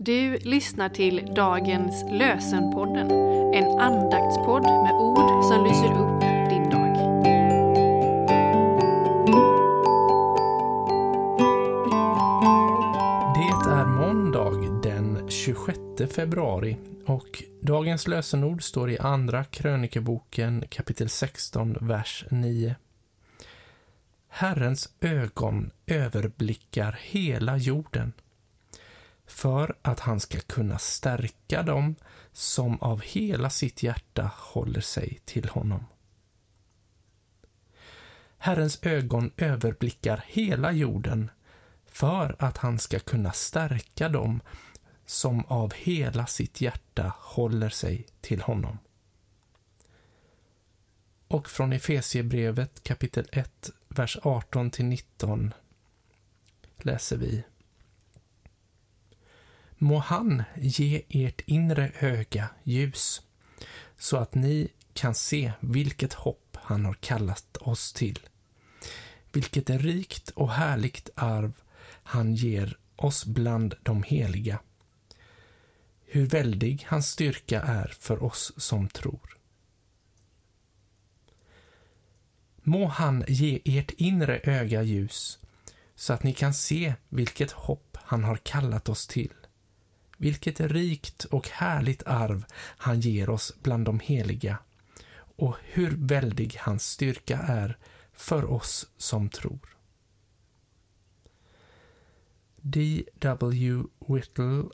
Du lyssnar till dagens lösenpodden, en andaktspodd med ord som lyser upp din dag. Det är måndag den 26 februari och dagens lösenord står i Andra krönikeboken kapitel 16, vers 9. Herrens ögon överblickar hela jorden för att han ska kunna stärka dem som av hela sitt hjärta håller sig till honom. Herrens ögon överblickar hela jorden för att han ska kunna stärka dem som av hela sitt hjärta håller sig till honom. Och från Efesiebrevet kapitel 1, vers 18 till 19 läser vi Må han ge ert inre öga ljus, så att ni kan se vilket hopp han har kallat oss till. Vilket rikt och härligt arv han ger oss bland de heliga. Hur väldig hans styrka är för oss som tror. Må han ge ert inre öga ljus, så att ni kan se vilket hopp han har kallat oss till vilket rikt och härligt arv han ger oss bland de heliga och hur väldig hans styrka är för oss som tror. D.W. Whittle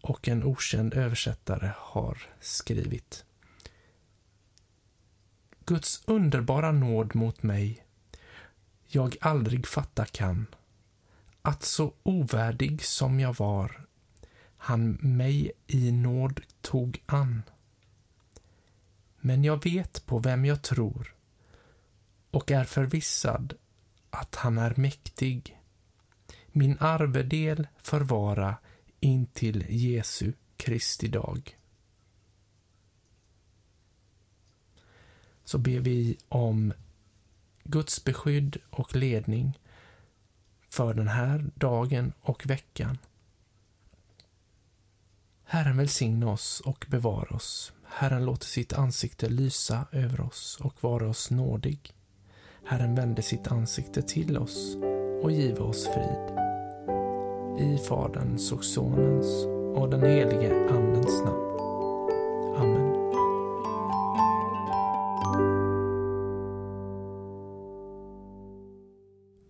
och en okänd översättare har skrivit. Guds underbara nåd mot mig jag aldrig fatta kan, att så ovärdig som jag var han mig i nåd tog an. Men jag vet på vem jag tror och är förvissad att han är mäktig min arvedel förvara intill Jesu Kristi dag. Så ber vi om Guds beskydd och ledning för den här dagen och veckan. Herren välsigne oss och bevara oss. Herren låter sitt ansikte lysa över oss och vara oss nådig. Herren vände sitt ansikte till oss och give oss frid. I Faderns och Sonens och den helige Andens namn.